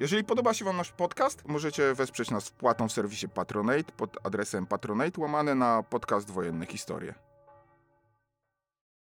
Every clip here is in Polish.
Jeżeli podoba się Wam nasz podcast, możecie wesprzeć nas wpłatą w serwisie Patronate pod adresem patronate łamane na podcast Wojenne Historie.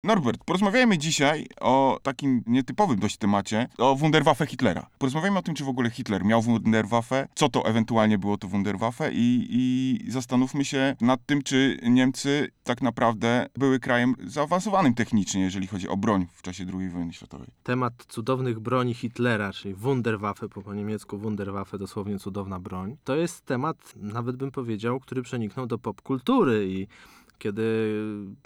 Norbert, porozmawiajmy dzisiaj o takim nietypowym dość temacie, o Wunderwaffe Hitlera. Porozmawiajmy o tym, czy w ogóle Hitler miał Wunderwaffe, co to ewentualnie było to Wunderwaffe i, i zastanówmy się nad tym, czy Niemcy tak naprawdę były krajem zaawansowanym technicznie, jeżeli chodzi o broń w czasie II wojny światowej. Temat cudownych broni Hitlera, czyli Wunderwaffe, po, po niemiecku Wunderwaffe, dosłownie cudowna broń, to jest temat, nawet bym powiedział, który przeniknął do popkultury i kiedy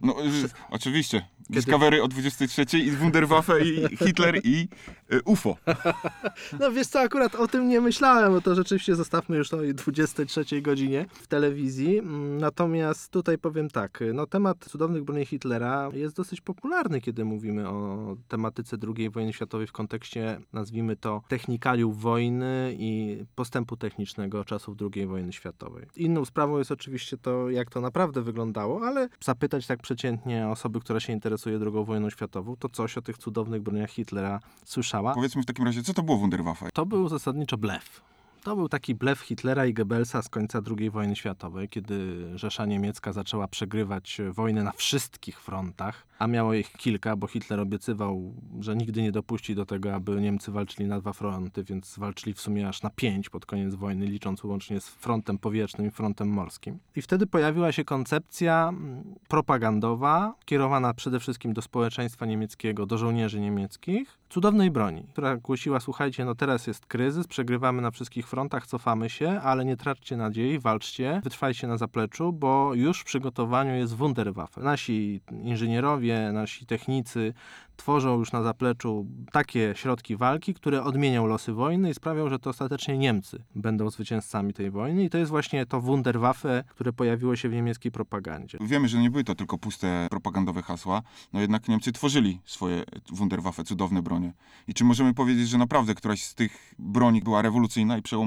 No, y, oczywiście. Discovery o 23 i Wunderwaffe i Hitler i y, UFO. No wiesz co, akurat o tym nie myślałem, bo to rzeczywiście zostawmy już o 23 godzinie w telewizji. Mm, Natomiast tutaj powiem tak, no temat cudownych broni Hitlera jest dosyć popularny, kiedy mówimy o tematyce II wojny światowej w kontekście, nazwijmy to, technikaliów wojny i postępu technicznego czasów II wojny światowej. Inną sprawą jest oczywiście to, jak to naprawdę wyglądało, ale zapytać tak przeciętnie osoby, która się interesuje II wojną światową, to coś o tych cudownych broniach Hitlera słyszała. Powiedzmy w takim razie, co to było Wunderwaffe? To był zasadniczo blef. To był taki blef Hitlera i Goebbelsa z końca II wojny światowej, kiedy Rzesza Niemiecka zaczęła przegrywać wojnę na wszystkich frontach, a miało ich kilka, bo Hitler obiecywał, że nigdy nie dopuści do tego, aby Niemcy walczyli na dwa fronty, więc walczyli w sumie aż na pięć pod koniec wojny, licząc łącznie z frontem powietrznym i frontem morskim. I wtedy pojawiła się koncepcja mm, propagandowa, kierowana przede wszystkim do społeczeństwa niemieckiego, do żołnierzy niemieckich, cudownej broni, która głosiła, słuchajcie, no teraz jest kryzys, przegrywamy na wszystkich frontach, cofamy się, ale nie traćcie nadziei, walczcie, wytrwajcie na zapleczu, bo już w przygotowaniu jest Wunderwaffe. Nasi inżynierowie, nasi technicy tworzą już na zapleczu takie środki walki, które odmienią losy wojny i sprawią, że to ostatecznie Niemcy będą zwycięzcami tej wojny i to jest właśnie to Wunderwaffe, które pojawiło się w niemieckiej propagandzie. Wiemy, że nie były to tylko puste propagandowe hasła, no jednak Niemcy tworzyli swoje Wunderwaffe, cudowne bronie. I czy możemy powiedzieć, że naprawdę któraś z tych broni była rewolucyjna i przełomowa?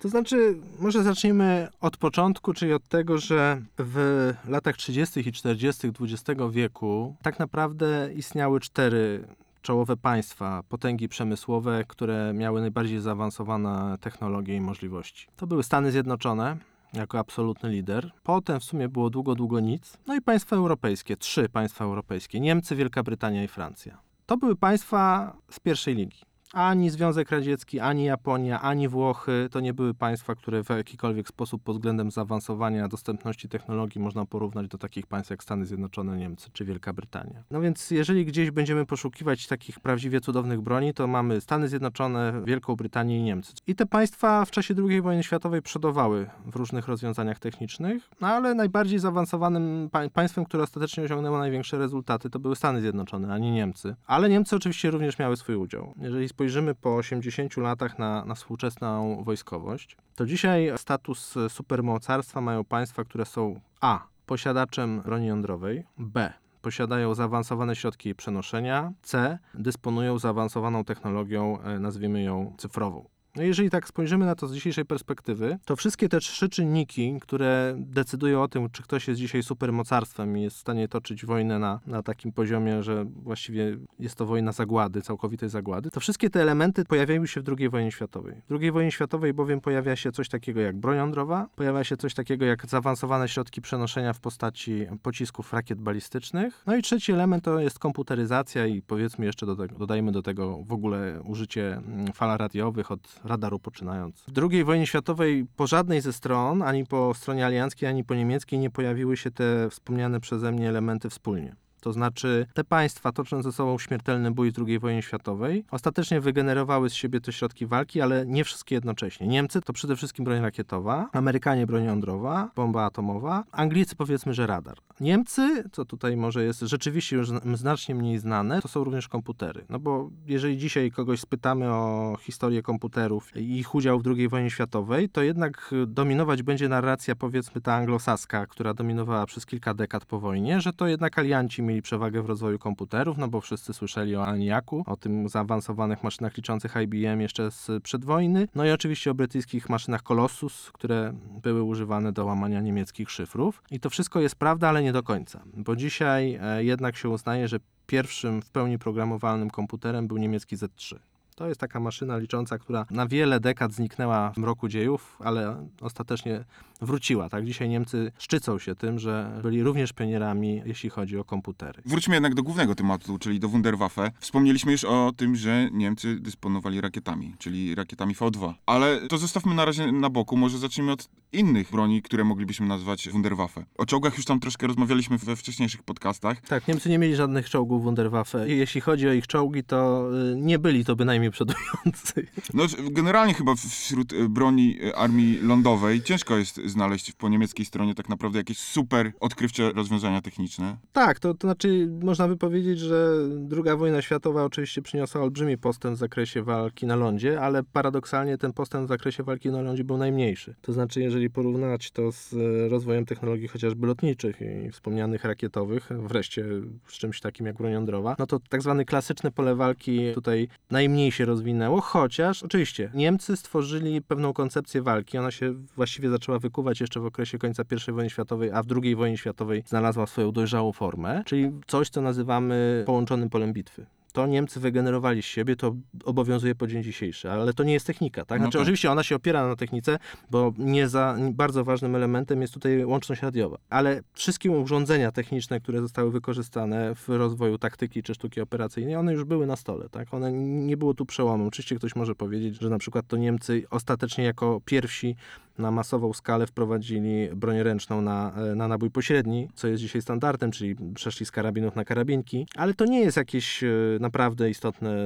To znaczy, może zacznijmy od początku, czyli od tego, że w latach 30. i 40. XX wieku tak naprawdę istniały cztery czołowe państwa, potęgi przemysłowe, które miały najbardziej zaawansowane technologie i możliwości. To były Stany Zjednoczone, jako absolutny lider. Potem w sumie było długo, długo nic. No i państwa europejskie, trzy państwa europejskie: Niemcy, Wielka Brytania i Francja. To były państwa z pierwszej ligi. Ani Związek Radziecki, ani Japonia, ani Włochy to nie były państwa, które w jakikolwiek sposób pod względem zaawansowania dostępności technologii można porównać do takich państw jak Stany Zjednoczone, Niemcy czy Wielka Brytania. No więc jeżeli gdzieś będziemy poszukiwać takich prawdziwie cudownych broni, to mamy Stany Zjednoczone, Wielką Brytanię i Niemcy. I te państwa w czasie II wojny światowej przodowały w różnych rozwiązaniach technicznych, no ale najbardziej zaawansowanym pa- państwem, które ostatecznie osiągnęło największe rezultaty, to były Stany Zjednoczone, a nie Niemcy. Ale Niemcy oczywiście również miały swój udział. Jeżeli spojrzymy po 80 latach na, na współczesną wojskowość, to dzisiaj status supermocarstwa mają państwa, które są A. posiadaczem broni jądrowej, B. posiadają zaawansowane środki przenoszenia, C. dysponują zaawansowaną technologią, e, nazwijmy ją cyfrową. No jeżeli tak spojrzymy na to z dzisiejszej perspektywy, to wszystkie te trzy czynniki, które decydują o tym, czy ktoś jest dzisiaj supermocarstwem i jest w stanie toczyć wojnę na, na takim poziomie, że właściwie jest to wojna zagłady, całkowitej zagłady, to wszystkie te elementy pojawiają się w II wojnie światowej. W II wojnie światowej bowiem pojawia się coś takiego jak broń jądrowa, pojawia się coś takiego jak zaawansowane środki przenoszenia w postaci pocisków rakiet balistycznych. No i trzeci element to jest komputeryzacja i powiedzmy jeszcze do tego, dodajmy do tego w ogóle użycie mm, fal radiowych od radaru poczynając. W II wojnie światowej po żadnej ze stron, ani po stronie alianckiej, ani po niemieckiej nie pojawiły się te wspomniane przeze mnie elementy wspólnie. To znaczy, te państwa tocząc ze sobą śmiertelny bój w II wojnie światowej, ostatecznie wygenerowały z siebie te środki walki, ale nie wszystkie jednocześnie. Niemcy to przede wszystkim broń rakietowa, Amerykanie broń jądrowa, bomba atomowa, Anglicy powiedzmy, że radar. Niemcy, co tutaj może jest rzeczywiście już zna- znacznie mniej znane, to są również komputery. No bo jeżeli dzisiaj kogoś spytamy o historię komputerów i ich udział w II wojnie światowej, to jednak dominować będzie narracja powiedzmy ta anglosaska, która dominowała przez kilka dekad po wojnie, że to jednak alianci mieli przewagę w rozwoju komputerów, no bo wszyscy słyszeli o ENIAC-u, o tym zaawansowanych maszynach liczących IBM jeszcze z przedwojny, no i oczywiście o brytyjskich maszynach Colossus, które były używane do łamania niemieckich szyfrów. I to wszystko jest prawda, ale nie do końca, bo dzisiaj e, jednak się uznaje, że pierwszym w pełni programowalnym komputerem był niemiecki Z3. To jest taka maszyna licząca, która na wiele dekad zniknęła w mroku dziejów, ale ostatecznie wróciła. Tak? Dzisiaj Niemcy szczycą się tym, że byli również pionierami, jeśli chodzi o komputery. Wróćmy jednak do głównego tematu, czyli do Wunderwaffe. Wspomnieliśmy już o tym, że Niemcy dysponowali rakietami, czyli rakietami V2. Ale to zostawmy na razie na boku. Może zacznijmy od innych broni, które moglibyśmy nazwać Wunderwaffe. O czołgach już tam troszkę rozmawialiśmy we wcześniejszych podcastach. Tak, Niemcy nie mieli żadnych czołgów Wunderwaffe. I Jeśli chodzi o ich czołgi, to y, nie byli to bynajmniej przodujący. No, generalnie chyba wśród e, broni e, armii lądowej ciężko jest znaleźć po niemieckiej stronie tak naprawdę jakieś super odkrywcze rozwiązania techniczne. Tak, to, to znaczy można by powiedzieć, że II wojna światowa oczywiście przyniosła olbrzymi postęp w zakresie walki na lądzie, ale paradoksalnie ten postęp w zakresie walki na lądzie był najmniejszy. To znaczy, jeżeli porównać to z e, rozwojem technologii chociażby lotniczych i wspomnianych rakietowych, wreszcie z czymś takim jak broń jądrowa, no to tak zwane klasyczne pole walki tutaj najmniej się rozwinęło, chociaż oczywiście Niemcy stworzyli pewną koncepcję walki, ona się właściwie zaczęła wykuwać jeszcze w okresie końca I wojny światowej, a w II wojnie światowej znalazła swoją dojrzałą formę, czyli coś, co nazywamy połączonym polem bitwy. To Niemcy wygenerowali z siebie, to obowiązuje po dzień dzisiejszy, ale to nie jest technika, tak? No Znaczy, tak. oczywiście ona się opiera na technice, bo nie za, bardzo ważnym elementem jest tutaj łączność radiowa. Ale wszystkie urządzenia techniczne, które zostały wykorzystane w rozwoju taktyki czy sztuki operacyjnej, one już były na stole, tak? One nie było tu przełomu. Oczywiście ktoś może powiedzieć, że na przykład to Niemcy ostatecznie jako pierwsi na masową skalę wprowadzili broń ręczną na, e, na nabój pośredni, co jest dzisiaj standardem, czyli przeszli z karabinów na karabinki, ale to nie jest jakieś e, naprawdę istotne,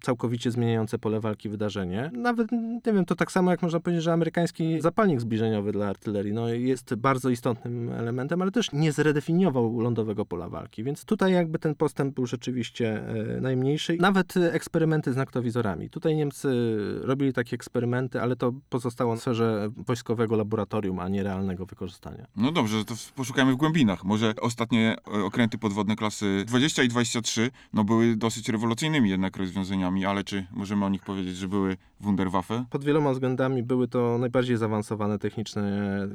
całkowicie zmieniające pole walki wydarzenie. Nawet, nie wiem, to tak samo jak można powiedzieć, że amerykański zapalnik zbliżeniowy dla artylerii no, jest bardzo istotnym elementem, ale też nie zredefiniował lądowego pola walki, więc tutaj jakby ten postęp był rzeczywiście e, najmniejszy. Nawet eksperymenty z naktowizorami. Tutaj Niemcy robili takie eksperymenty, ale to pozostało w sferze wojskowego laboratorium, a nie realnego wykorzystania. No dobrze, to poszukajmy w głębinach. Może ostatnie e, okręty podwodne klasy 20 i 23 no były dosyć rewolucyjnymi jednak rozwiązaniami, ale czy możemy o nich powiedzieć, że były Wunderwaffe? Pod wieloma względami były to najbardziej zaawansowane techniczne,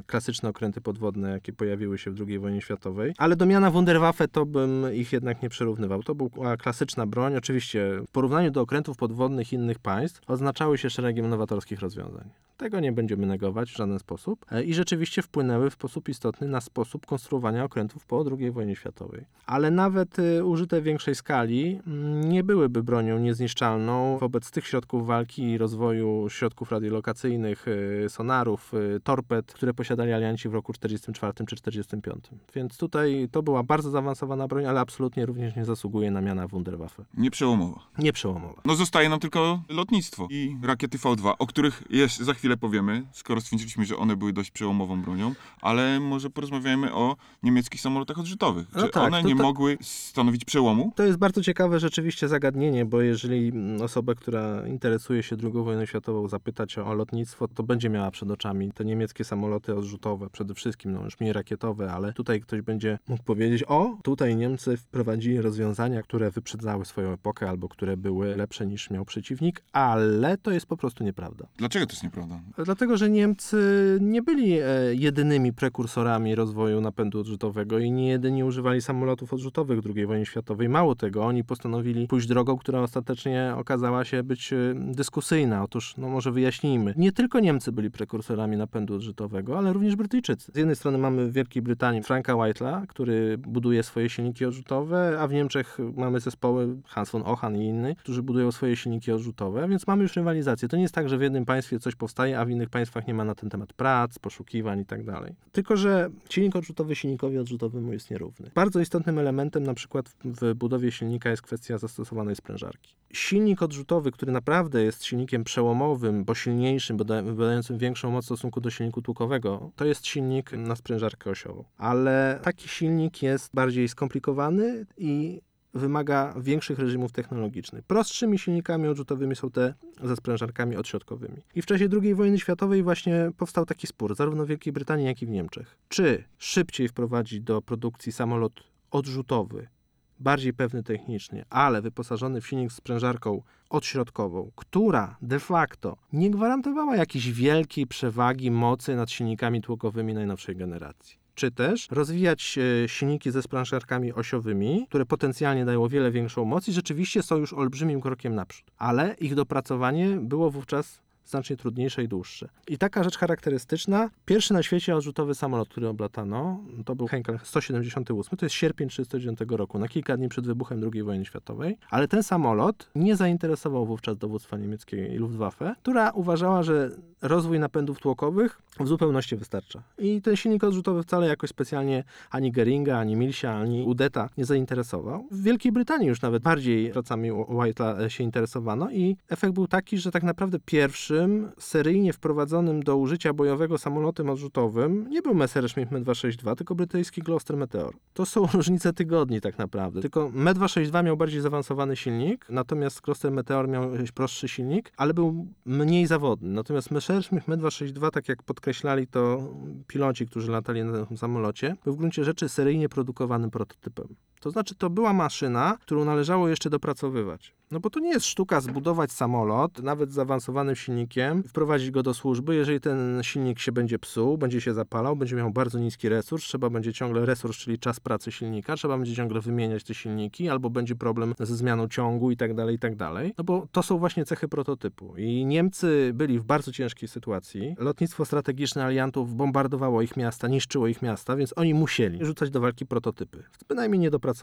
klasyczne okręty podwodne, jakie pojawiły się w II wojnie światowej. Ale do miana Wunderwaffe to bym ich jednak nie przyrównywał. To była klasyczna broń. Oczywiście w porównaniu do okrętów podwodnych innych państw oznaczały się szeregiem nowatorskich rozwiązań. Tego nie będziemy negować w żaden sposób. E, I rzeczywiście wpłynęły w sposób istotny na sposób konstruowania okrętów po II wojnie światowej. Ale nawet y, użyte w większej skali mm, nie byłyby bronią niezniszczalną wobec tych środków walki i rozwoju środków radiolokacyjnych, y, sonarów, torped, które posiadali alianci w roku 44 czy 45. Więc tutaj to była bardzo zaawansowana broń, ale absolutnie również nie zasługuje na miana Wunderwaffe. Nieprzełomowa. Nie przełomowa. No zostaje nam tylko lotnictwo i rakiety V2, o których jeszcze za chwilę powiemy, skoro stwierdziliśmy, że one były dość przełomową bronią, ale może porozmawiajmy o niemieckich samolotach odrzutowych. No Czy tak, one to nie to- mogły stanowić przełomu? To jest bardzo ciekawe rzeczywiście zagadnienie, bo jeżeli mm, osobę, która interesuje się II wojną światową zapytać o, o lotnictwo, to będzie miała przed oczami te niemieckie samoloty odrzutowe, przede wszystkim, no już mniej rakietowe, ale tutaj ktoś będzie mógł powiedzieć, o, tutaj Niemcy wprowadzili rozwiązania, które wyprzedzały swoją epokę, albo które były lepsze niż miał przeciwnik, ale to jest po prostu nieprawda. Dlaczego to jest nieprawda? Dlatego, że Niemcy nie byli e, jedynymi prekursorami rozwoju napędu odrzutowego i nie jedyni używali samolotów odrzutowych w II wojnie światowej. Mało tego, oni postanowili pójść drogą, która ostatecznie okazała się być e, dyskusyjna. Otóż, no może wyjaśnijmy, nie tylko Niemcy byli prekursorami napędu odrzutowego, ale również Brytyjczycy. Z jednej strony mamy w Wielkiej Brytanii Franka White'a, który buduje swoje silniki odrzutowe, a w Niemczech mamy zespoły Hans von Ochan i innych, którzy budują swoje silniki odrzutowe, więc mamy już rywalizację. To nie jest tak, że w jednym państwie coś powstaje a w innych państwach nie ma na ten temat prac, poszukiwań i tak dalej. Tylko, że silnik odrzutowy silnikowi odrzutowemu jest nierówny. Bardzo istotnym elementem na przykład w- budowie silnika jest kwestia zastosowanej sprężarki. Silnik odrzutowy, który naprawdę jest silnikiem przełomowym, bo silniejszym, bo da- wydającym większą moc w stosunku do silniku tłukowego, to jest silnik na sprężarkę osiową. Ale taki silnik jest bardziej skomplikowany i wymaga większych reżimów technologicznych. Prostszymi silnikami odrzutowymi są te ze sprężarkami odśrodkowymi. I w czasie II wojny światowej właśnie powstał taki spór, zarówno w Wielkiej Brytanii, jak i w Niemczech. Czy szybciej wprowadzić do produkcji samolot odrzutowy, bardziej pewny technicznie, ale wyposażony w silnik z sprężarką odśrodkową, która de facto nie gwarantowała jakiejś wielkiej przewagi mocy nad silnikami tłokowymi najnowszej generacji. Czy też rozwijać e, silniki ze sprężarkami osiowymi, które potencjalnie dają o wiele większą moc i rzeczywiście są już olbrzymim krokiem naprzód. Ale ich dopracowanie było wówczas znacznie trudniejsze i dłuższe. I taka rzecz charakterystyczna, pierwszy na świecie odrzutowy samolot, który oblatano, to był Henkel 178, to jest sierpień 1939 roku, na kilka dni przed wybuchem II wojny światowej, ale ten samolot nie zainteresował wówczas dowództwa niemieckiej Luftwaffe, która uważała, że rozwój napędów tłokowych w zupełności wystarcza. I ten silnik odrzutowy wcale jakoś specjalnie ani Geringa, ani Milsia, ani Udeta nie zainteresował. W Wielkiej Brytanii już nawet bardziej pracami White'a się interesowano i efekt był taki, że tak naprawdę pierwszym seryjnie wprowadzonym do użycia bojowego samolotem odrzutowym nie był Messerschmitt Me-262, tylko brytyjski Gloucester Meteor. To są różnice tygodni tak naprawdę. Tylko Me-262 miał bardziej zaawansowany silnik, natomiast Gloucester Meteor miał prostszy silnik, ale był mniej zawodny. Natomiast Messerschmitt Me-262, tak jak podkreślali to piloci, którzy latali na tym samolocie, był w gruncie rzeczy seryjnie produkowanym prototypem. To znaczy, to była maszyna, którą należało jeszcze dopracowywać. No bo to nie jest sztuka zbudować samolot, nawet z zaawansowanym silnikiem, wprowadzić go do służby. Jeżeli ten silnik się będzie psuł, będzie się zapalał, będzie miał bardzo niski resurs, trzeba będzie ciągle resurs, czyli czas pracy silnika, trzeba będzie ciągle wymieniać te silniki, albo będzie problem ze zmianą ciągu i tak dalej, i tak dalej. No bo to są właśnie cechy prototypu. I Niemcy byli w bardzo ciężkiej sytuacji. Lotnictwo strategiczne aliantów bombardowało ich miasta, niszczyło ich miasta, więc oni musieli rzucać do walki prototypy. Bynajmniej niedopracowane,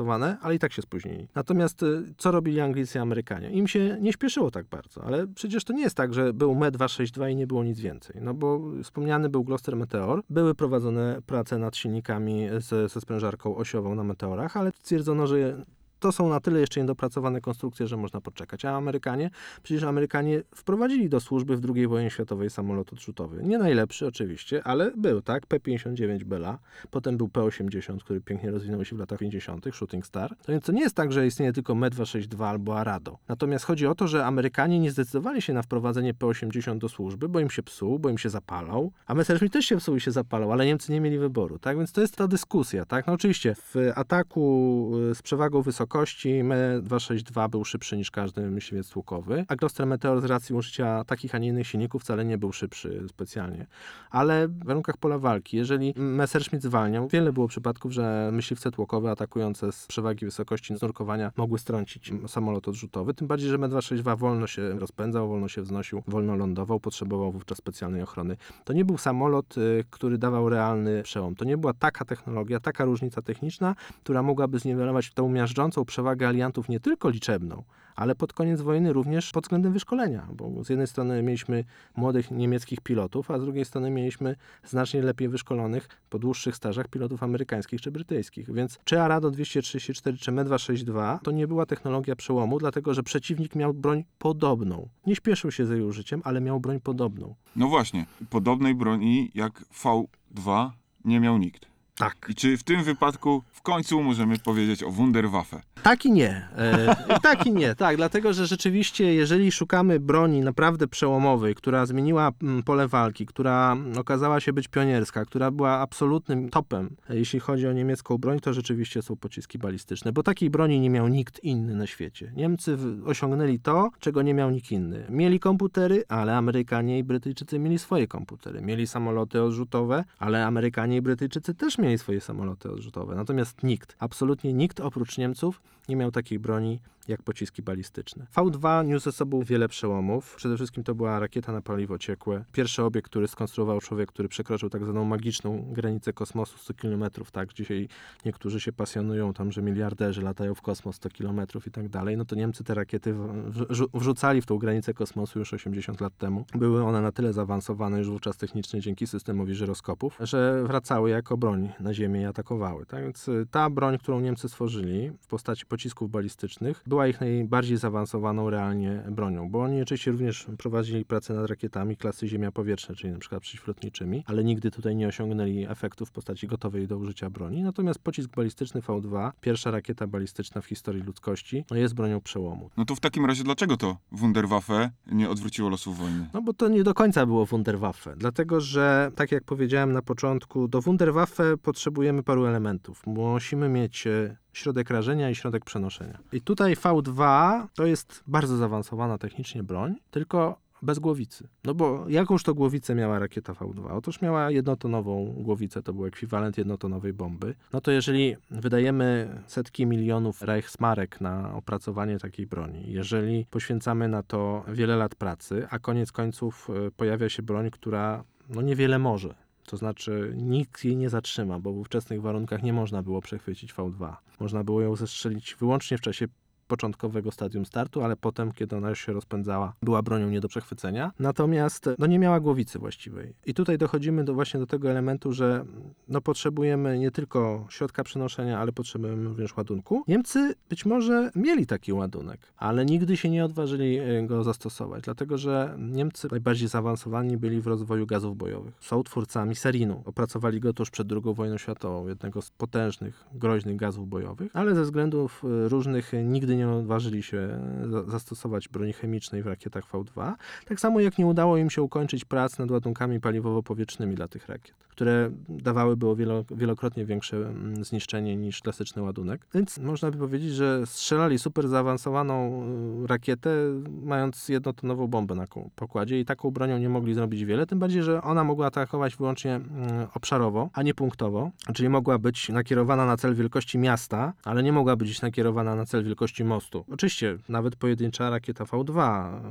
ale i tak się spóźnili. Natomiast y, co robili Anglicy i Amerykanie? Im się nie śpieszyło tak bardzo, ale przecież to nie jest tak, że był Me-262 i nie było nic więcej. No bo wspomniany był Gloucester Meteor, były prowadzone prace nad silnikami ze, ze sprężarką osiową na Meteorach, ale stwierdzono, że to są na tyle jeszcze niedopracowane konstrukcje, że można poczekać. A Amerykanie, przecież Amerykanie wprowadzili do służby w II wojnie światowej samolot odrzutowy. Nie najlepszy oczywiście, ale był, tak? P-59 Bella, potem był P-80, który pięknie rozwinął się w latach 50., Shooting Star. To więc to nie jest tak, że istnieje tylko Me-262 albo Arado. Natomiast chodzi o to, że Amerykanie nie zdecydowali się na wprowadzenie P-80 do służby, bo im się psuł, bo im się zapalał, a Messerschmitt też się psuł i się zapalał, ale Niemcy nie mieli wyboru, tak? Więc to jest ta dyskusja, tak? No oczywiście w ataku y, z przewagą wysokości Me-262 był szybszy niż każdy myśliwiec tłukowy, a Gloucester Meteor z racji użycia takich, a nie innych silników wcale nie był szybszy specjalnie. Ale w warunkach pola walki, jeżeli Messerschmitt zwalniał, wiele było przypadków, że myśliwce tłokowe atakujące z przewagi wysokości nurkowania mogły strącić samolot odrzutowy, tym bardziej, że Me-262 wolno się rozpędzał, wolno się wznosił, wolno lądował, potrzebował wówczas specjalnej ochrony. To nie był samolot, y, który dawał realny przełom. To nie była taka technologia, taka różnica techniczna, która mogłaby zniwelować tą miażdżącą przewagę aliantów nie tylko liczebną, ale pod koniec wojny również pod względem wyszkolenia, bo z jednej strony mieliśmy młodych niemieckich pilotów, a z drugiej strony mieliśmy znacznie lepiej wyszkolonych po dłuższych stażach pilotów amerykańskich czy brytyjskich. Więc czy Arado 234 czy Me-262 to nie była technologia przełomu, dlatego że przeciwnik miał broń podobną. Nie śpieszył się z jej użyciem, ale miał broń podobną. No właśnie, podobnej broni jak V2 nie miał nikt. Tak. I czy w tym wypadku w końcu możemy powiedzieć o Wunderwaffe? Tak i nie. E, tak i nie, tak, dlatego że rzeczywiście, jeżeli szukamy broni naprawdę przełomowej, która zmieniła mm, pole walki, która okazała się być pionierska, która była absolutnym topem, e, jeśli chodzi o niemiecką broń, to rzeczywiście są pociski balistyczne, bo takiej broni nie miał nikt inny na świecie. Niemcy osiągnęli to, czego nie miał nikt inny. Mieli komputery, ale Amerykanie i Brytyjczycy mieli swoje komputery. Mieli samoloty odrzutowe, ale Amerykanie i Brytyjczycy też mieli swoje samoloty odrzutowe. Natomiast nikt, absolutnie nikt oprócz Niemców nie miał takiej broni jak pociski balistyczne. V2 niósł ze sobą wiele przełomów. Przede wszystkim to była rakieta na paliwo ciekłe. Pierwszy obiekt, który skonstruował człowiek, który przekroczył tak zwaną magiczną granicę kosmosu 100 km. Tak, dzisiaj niektórzy się pasjonują tam, że miliarderzy latają w kosmos 100 km i tak dalej. No to Niemcy te rakiety wrzucali w tą granicę kosmosu już 80 lat temu. Były one na tyle zaawansowane już wówczas technicznie dzięki systemowi żyroskopów, że wracały jako broń na Ziemię i atakowały. Tak więc y, ta broń, którą Niemcy stworzyli w postaci pocisków balistycznych, była ich najbardziej zaawansowaną realnie bronią, bo oni oczywiście również prowadzili pracę nad rakietami klasy Ziemia-Powietrzne, czyli na przykład przeciwlotniczymi, ale nigdy tutaj nie osiągnęli efektu w postaci gotowej do użycia broni. Natomiast pocisk balistyczny V2, pierwsza rakieta balistyczna w historii ludzkości, no jest bronią przełomu. No to w takim razie dlaczego to Wunderwaffe nie odwróciło losów wojny? No bo to nie do końca było Wunderwaffe, dlatego że, tak jak powiedziałem na początku, do Wunderwaffe potrzebujemy paru elementów. Musimy mieć e, środek rażenia i środek przenoszenia. I tutaj V2 to jest bardzo zaawansowana technicznie broń, tylko bez głowicy. No bo jakąż to głowicę miała rakieta V2? Otóż miała jednotonową głowicę, to był ekwiwalent jednotonowej bomby. No to jeżeli wydajemy setki milionów Reichsmarek na opracowanie takiej broni, jeżeli poświęcamy na to wiele lat pracy, a koniec końców e, pojawia się broń, która no niewiele może. To znaczy nikt jej nie zatrzyma, bo w ówczesnych warunkach nie można było przechwycić V2. Można było ją zestrzelić wyłącznie w czasie początkowego stadium startu, ale potem, kiedy ona już się rozpędzała, była bronią nie do przechwycenia. Natomiast no, nie miała głowicy właściwej. I tutaj dochodzimy do, właśnie do tego elementu, że no, potrzebujemy nie tylko środka przenoszenia, ale potrzebujemy również ładunku. Niemcy być może mieli taki ładunek, ale nigdy się nie odważyli e, go zastosować, dlatego że Niemcy najbardziej zaawansowani byli w rozwoju gazów bojowych. Są twórcami serinu. Opracowali go tuż przed II wojną światową, jednego z potężnych, groźnych gazów bojowych, ale ze względów e, różnych nigdy nie odważyli się e, za- zastosować broni chemicznej w rakietach V2. Tak samo jak nie udało im się ukończyć prac nad ładunkami paliwowo-powietrznymi dla tych rakiet, które dawałyby o wielo, wielokrotnie większe mm, zniszczenie niż klasyczny ładunek. Więc można by powiedzieć, że strzelali super zaawansowaną y, rakietę, mając jednotonową bombę na pokładzie i taką bronią nie mogli zrobić wiele, tym bardziej, że ona mogła atakować wyłącznie mm, obszarowo, a nie punktowo, czyli mogła być nakierowana na cel wielkości miasta, ale nie mogła być nakierowana na cel wielkości mostu. Oczywiście nawet pojedyncza rakieta V2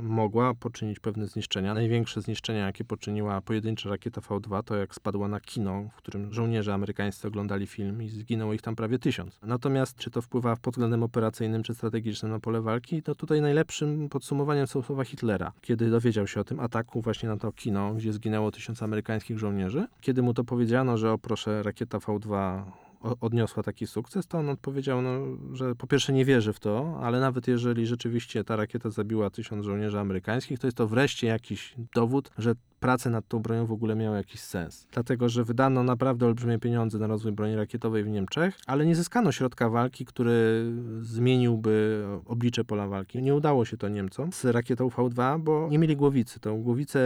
mogła poczynić pewne zniszczenia. Największe zniszczenia, jakie poczyniła pojedyncza rakieta V2, to jak spadła na kino, w którym żołnierze amerykańscy oglądali film i zginęło ich tam prawie tysiąc. Natomiast czy to wpływa pod względem operacyjnym czy strategicznym na pole walki, to tutaj najlepszym podsumowaniem są słowa Hitlera, kiedy dowiedział się o tym ataku właśnie na to kino, gdzie zginęło tysiąc amerykańskich żołnierzy. Kiedy mu to powiedziano, że o proszę, rakieta V2 o- odniosła taki sukces, to on odpowiedział, no, że po pierwsze nie wierzy w to, ale nawet jeżeli rzeczywiście ta rakieta zabiła tysiąc żołnierzy amerykańskich, to jest to wreszcie jakiś dowód, że prace nad tą bronią w ogóle miały jakiś sens. Dlatego, że wydano naprawdę olbrzymie pieniądze na rozwój broni rakietowej w Niemczech, ale nie zyskano środka walki, który zmieniłby oblicze pola walki. Nie udało się to Niemcom z rakietą V2, bo nie mieli głowicy. Tą głowicę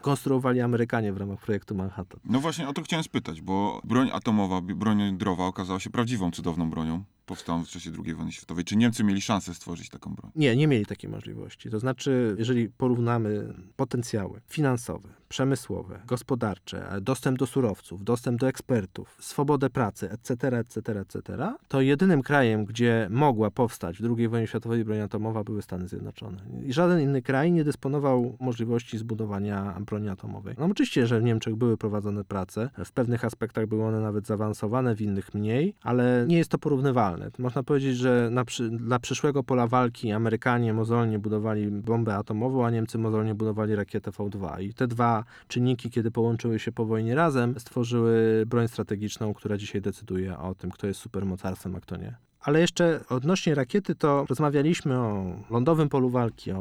konstruowali Amerykanie w ramach projektu Manhattan. No właśnie o to chciałem spytać, bo broń atomowa, broń jądrowa okazała się prawdziwą, cudowną bronią. Powstałą w czasie II wojny światowej. Czy Niemcy mieli szansę stworzyć taką broń? Nie, nie mieli takiej możliwości. To znaczy, jeżeli porównamy potencjały finansowe, przemysłowe, gospodarcze, dostęp do surowców, dostęp do ekspertów, swobodę pracy, etc., etc., etc., to jedynym krajem, gdzie mogła powstać w II wojnie światowej broń atomowa były Stany Zjednoczone. I żaden inny kraj nie dysponował możliwości zbudowania broni atomowej. No oczywiście, że w Niemczech były prowadzone prace, w pewnych aspektach były one nawet zaawansowane, w innych mniej, ale nie jest to porównywalne. Można powiedzieć, że przy, dla przyszłego pola walki Amerykanie mozolnie budowali bombę atomową, a Niemcy mozolnie budowali rakietę V2. I te dwa czynniki, kiedy połączyły się po wojnie razem, stworzyły broń strategiczną, która dzisiaj decyduje o tym, kto jest supermocarstwem, a kto nie. Ale jeszcze odnośnie rakiety, to rozmawialiśmy o lądowym polu walki, o,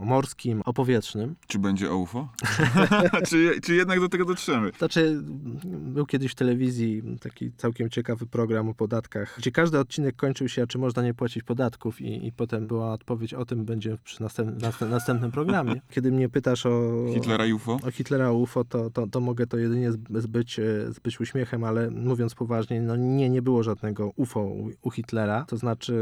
o morskim, o powietrznym. Czy będzie o UFO? czy, czy jednak do tego dotrzemy? Znaczy, był kiedyś w telewizji taki całkiem ciekawy program o podatkach, gdzie każdy odcinek kończył się, a czy można nie płacić podatków i, i potem była odpowiedź o tym będzie przy następ, następ, następnym programie. Kiedy mnie pytasz o... Hitlera UFO? O Hitlera UFO, to, to, to mogę to jedynie zb- zbyć, e, zbyć uśmiechem, ale mówiąc poważnie, no nie, nie było żadnego UFO u, Hitlera, to znaczy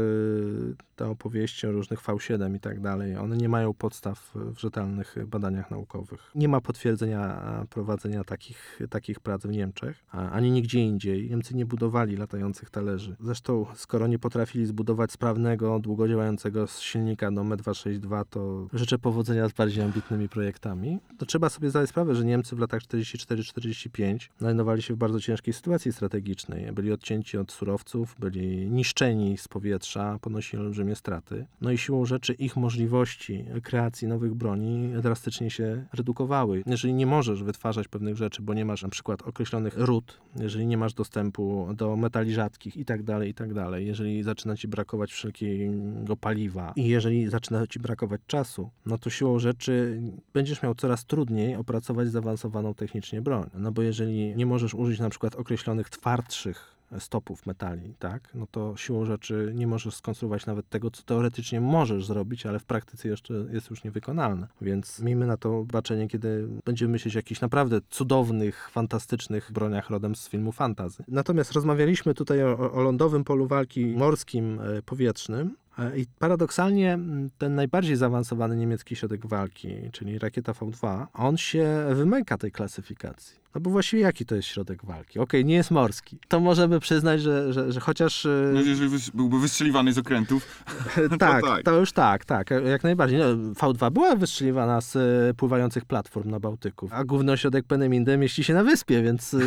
te opowieści o różnych V7 i tak dalej, one nie mają podstaw w rzetelnych badaniach naukowych. Nie ma potwierdzenia prowadzenia takich, takich prac w Niemczech, ani nigdzie indziej. Niemcy nie budowali latających talerzy. Zresztą, skoro nie potrafili zbudować sprawnego, długo działającego silnika do M262, to życzę powodzenia z bardziej ambitnymi projektami. To trzeba sobie zdać sprawę, że Niemcy w latach 44-45 znajdowali się w bardzo ciężkiej sytuacji strategicznej. Byli odcięci od surowców, byli niszczeni z powietrza, ponosili olbrzymie straty. No i siłą rzeczy ich możliwości kreacji nowych broni drastycznie się redukowały. Jeżeli nie możesz wytwarzać pewnych rzeczy, bo nie masz na przykład określonych ród, jeżeli nie masz dostępu do metali rzadkich i tak dalej, i tak dalej, jeżeli zaczyna ci brakować wszelkiego paliwa i jeżeli zaczyna ci brakować czasu, no to siłą rzeczy będziesz miał coraz trudniej opracować zaawansowaną technicznie broń. No bo jeżeli nie możesz użyć na przykład określonych twardszych stopów metali, tak, no to siłą rzeczy nie możesz skonstruować nawet tego, co teoretycznie możesz zrobić, ale w praktyce jeszcze jest już niewykonalne. Więc miejmy na to baczenie, kiedy będziemy myśleć o jakichś naprawdę cudownych, fantastycznych broniach rodem z filmu fantazy. Natomiast rozmawialiśmy tutaj o, o lądowym polu walki morskim, e, powietrznym, E, I paradoksalnie ten najbardziej zaawansowany niemiecki środek walki, czyli rakieta V2, on się wymyka tej klasyfikacji. No bo właściwie jaki to jest środek walki? Okej, nie jest morski. To możemy przyznać, że, że, że chociaż... e, No, jeżeli byłby wystrzeliwany z okrętów, tak, tak. to już tak, tak, jak najbardziej. No, V2 była wystrzeliwana z e, pływających platform na Bałtyku, a główny ośrodek Peneminde mieści się na wyspie, więc e,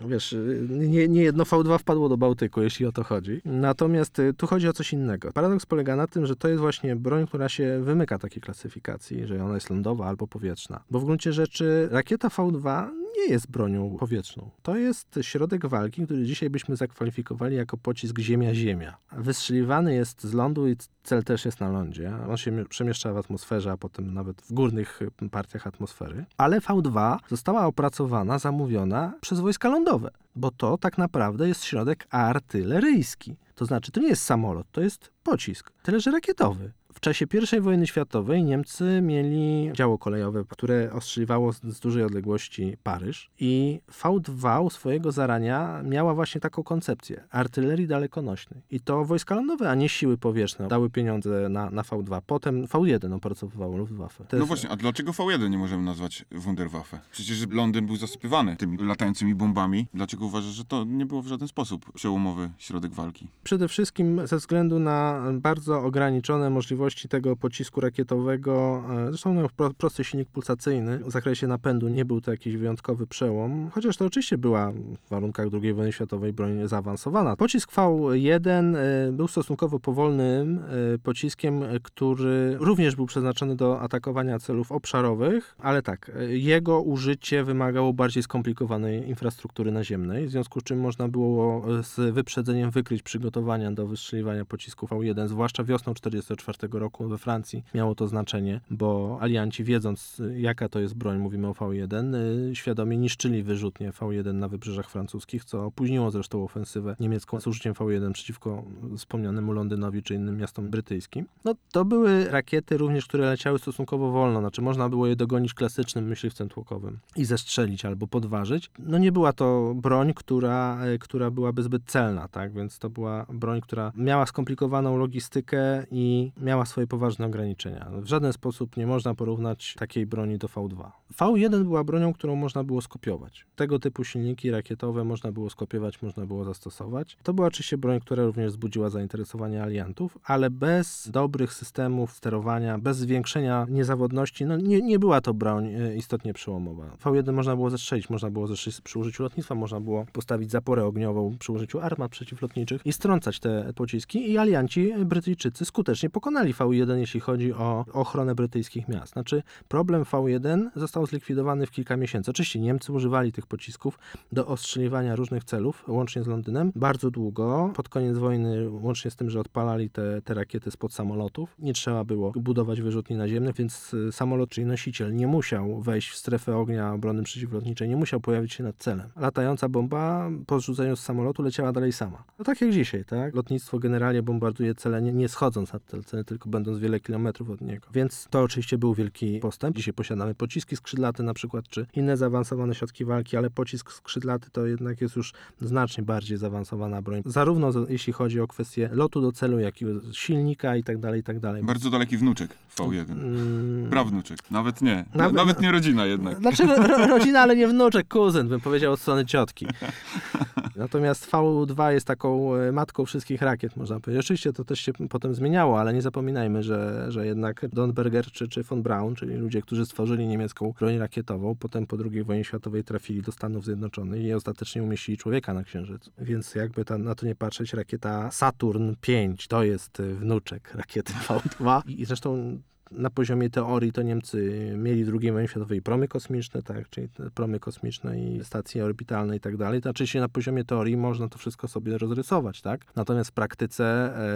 wiesz, nie, nie jedno V2 wpadło do Bałtyku, jeśli o to chodzi. Natomiast tu chodzi o coś innego. Paradoks polega na tym, że to jest właśnie broń, która się wymyka takiej klasyfikacji, że ona jest lądowa albo powietrzna. Bo w gruncie rzeczy rakieta V2 nie jest bronią powietrzną. To jest środek walki, który dzisiaj byśmy zakwalifikowali jako pocisk Ziemia-Ziemia. Wystrzeliwany jest z lądu i cel też jest na lądzie. On się mi- przemieszcza w atmosferze, a potem nawet w górnych partiach atmosfery. Ale V2 została opracowana, zamówiona przez wojska lądowe, bo to tak naprawdę jest środek artyleryjski. To znaczy, to nie jest samolot, to jest pocisk, tyle że rakietowy. W czasie I wojny światowej Niemcy mieli działo kolejowe, które ostrzeliwało z, z dużej odległości Paryż i V2 u swojego zarania miała właśnie taką koncepcję artylerii dalekonośnej. I to wojska lądowe, a nie siły powietrzne dały pieniądze na, na V2. Potem V1 opracowywało Luftwaffe. No właśnie, a dlaczego V1 nie możemy nazwać Wunderwaffe? Przecież Londyn był zasypywany tymi latającymi bombami. Dlaczego uważasz, że to nie było w żaden sposób przełomowy środek walki? Przede wszystkim ze względu na bardzo ograniczone możliwości tego pocisku rakietowego. e, Zresztą miał pro, prosty silnik pulsacyjny. W zakresie napędu nie był to jakiś wyjątkowy przełom, chociaż to oczywiście była w warunkach II wojny światowej broń zaawansowana. Pocisk V1 e, był stosunkowo powolnym e, pociskiem, który również był przeznaczony do atakowania celów obszarowych, ale tak, jego użycie wymagało bardziej skomplikowanej infrastruktury naziemnej, w związku z czym można było z wyprzedzeniem wykryć przygotowania do wystrzeliwania pocisku V1, zwłaszcza wiosną 1944 roku we Francji miało to znaczenie, bo alianci wiedząc jaka to jest broń, mówimy o V1, y, świadomie niszczyli wyrzutnie V1 na wybrzeżach francuskich, co opóźniło zresztą ofensywę niemiecką z użyciem V1 przeciwko wspomnianemu Londynowi czy innym miastom brytyjskim. No to były rakiety również, które leciały stosunkowo wolno, znaczy można było je dogonić klasycznym myśliwcem tłokowym i zestrzelić albo podważyć. No nie była to broń, która, y, która byłaby zbyt celna, tak, więc to była broń, która miała skomplikowaną logistykę i miała swoje poważne ograniczenia. W żaden sposób nie można porównać takiej broni do V2. V1 była bronią, którą można było skopiować. Tego typu silniki rakietowe można było skopiować, można było zastosować. To była oczywiście broń, która również wzbudziła zainteresowanie aliantów, ale bez dobrych systemów sterowania, bez zwiększenia niezawodności, no nie, nie była to broń e, istotnie przełomowa. V1 można było zestrzelić, można było zestrzelić przy użyciu lotnictwa, można było postawić zaporę ogniową przy użyciu armat przeciwlotniczych i strącać te pociski i alianci Brytyjczycy skutecznie pokonali V1, jeśli chodzi o ochronę brytyjskich miast. Znaczy problem V1 został zlikwidowany w kilka miesięcy. Oczywiście Niemcy używali tych pocisków do ostrzeliwania różnych celów, łącznie z Londynem, bardzo długo. Pod koniec wojny, łącznie z tym, że odpalali te, te rakiety spod samolotów, nie trzeba było budować wyrzutni naziemnych, więc y, samolot, czyli nosiciel, nie musiał wejść w strefę ognia obrony przeciwlotniczej, nie musiał pojawić się nad celem. Latająca bomba po zrzuceniu z samolotu leciała dalej sama. No tak jak dzisiaj, tak? Lotnictwo generalnie bombarduje cele nie, nie schodząc nad te cele, tylko tylko będąc wiele kilometrów od niego. Więc to oczywiście był wielki postęp. Dzisiaj posiadamy pociski skrzydlate na przykład, czy inne zaawansowane środki walki, ale pocisk skrzydlaty to jednak jest już znacznie bardziej zaawansowana broń. Zarówno jeśli chodzi o kwestię lotu do celu, jak i silnika i tak dalej, i tak dalej. Bardzo daleki wnuczek V1. Mm, Prawnuczek. Nawet nie. Nawet- Nawet, nie rodzina jednak. Znaczy ro, rodzina, ale nie wnuczek, kuzyn, bym powiedział od strony ciotki. Natomiast V2 jest taką e, matką wszystkich rakiet, można powiedzieć. Oczywiście to też się potem zmieniało, ale nie zapominajmy, że, że jednak Don Berger czy, czy von Braun, czyli ludzie, którzy stworzyli niemiecką broń rakietową, potem po II wojnie światowej trafili do Stanów Zjednoczonych i ostatecznie umieścili człowieka na Księżycu. Więc jakby ta, na to nie patrzeć, rakieta Saturn V to jest e, wnuczek rakiety V2 i zresztą na poziomie teorii to Niemcy mieli w II wojnie światowej promy kosmiczne, tak, czyli promy kosmiczne i stacje orbitalne i tak dalej. To oczywiście na poziomie teorii można to wszystko sobie rozrysować, tak? Natomiast w praktyce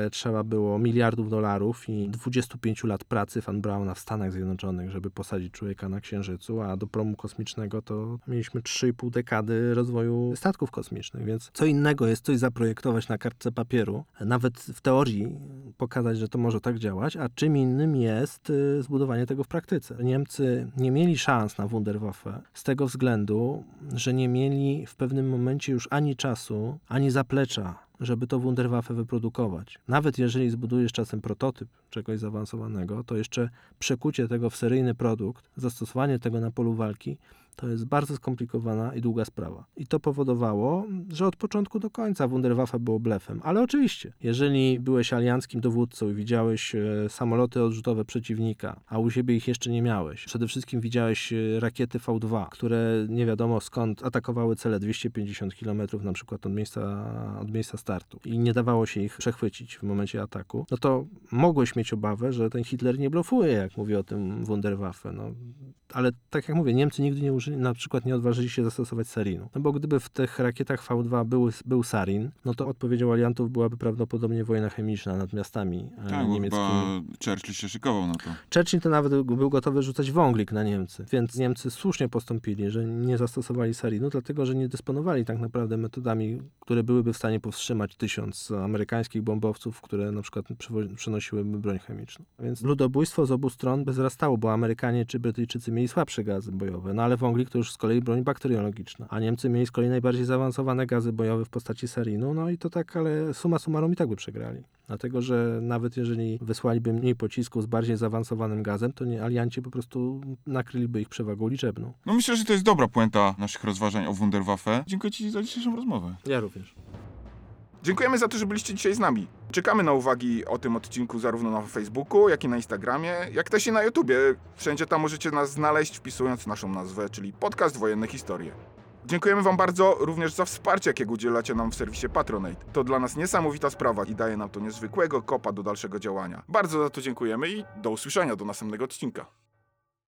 e, trzeba było miliardów dolarów i 25 lat pracy Van Brauna w Stanach Zjednoczonych, żeby posadzić człowieka na Księżycu, a do promu kosmicznego to mieliśmy 3,5 dekady rozwoju statków kosmicznych, więc co innego jest coś zaprojektować na kartce papieru, nawet w teorii pokazać, że to może tak działać, a czym innym jest y, zbudowanie tego w praktyce. Niemcy nie mieli szans na Wunderwaffe z tego względu, że nie mieli w pewnym momencie już ani czasu, ani zaplecza, żeby to Wunderwaffe wyprodukować. Nawet jeżeli zbudujesz czasem prototyp czegoś zaawansowanego, to jeszcze przekucie tego w seryjny produkt, zastosowanie tego na polu walki, to jest bardzo skomplikowana i długa sprawa. I to powodowało, że od początku do końca Wunderwaffe było blefem. Ale oczywiście, jeżeli byłeś alianckim dowódcą i widziałeś e, samoloty odrzutowe przeciwnika, a u siebie ich jeszcze nie miałeś, przede wszystkim widziałeś e, rakiety V2, które nie wiadomo skąd atakowały cele 250 km na przykład od miejsca, od miejsca startu i nie dawało się ich przechwycić w momencie ataku, no to mogłeś mieć obawę, że ten Hitler nie blofuje, jak mówi o tym Wunderwaffe. No, ale tak jak mówię, Niemcy nigdy nie użyli, na przykład nie odważyli się zastosować sarinu. No bo gdyby w tych rakietach V2 był, był sarin, no to odpowiedzią aliantów byłaby prawdopodobnie wojna chemiczna nad miastami e, Tak, niemieckimi. Churchill się szykował na to. Churchill to nawet był gotowy rzucać wąglik na Niemcy, więc Niemcy słusznie postąpili, że nie zastosowali sarinu, dlatego że nie dysponowali tak naprawdę metodami, które byłyby w stanie powstrzymać tysiąc amerykańskich bombowców, które na przykład przynosiłyby broń chemiczną. Więc ludobójstwo z obu stron wzrastało, bo Amerykanie czy Brytyjczycy mieli słabsze gazy bojowe, no ale wąglik to już z kolei broń bakteriologiczna, a Niemcy mieli z kolei najbardziej zaawansowane gazy bojowe w postaci sarinu, no i to tak, ale suma summarum i tak by przegrali. Dlatego, że nawet jeżeli wysłaliby mniej pocisków z bardziej zaawansowanym gazem, to nie, alianci po prostu nakryliby ich przewagą liczebną. No myślę, że to jest dobra puenta naszych rozważań o Wunderwaffe. Dziękuję Ci za dzisiejszą rozmowę. Ja również. Dziękujemy za to, że byliście dzisiaj z nami. Czekamy na uwagi o tym odcinku zarówno na Facebooku, jak i na Instagramie, jak też i na YouTubie. Wszędzie tam możecie nas znaleźć, wpisując naszą nazwę, czyli Podcast Wojenne Historie. Dziękujemy Wam bardzo również za wsparcie, jakiego udzielacie nam w serwisie Patronate. To dla nas niesamowita sprawa i daje nam to niezwykłego kopa do dalszego działania. Bardzo za to dziękujemy i do usłyszenia do następnego odcinka.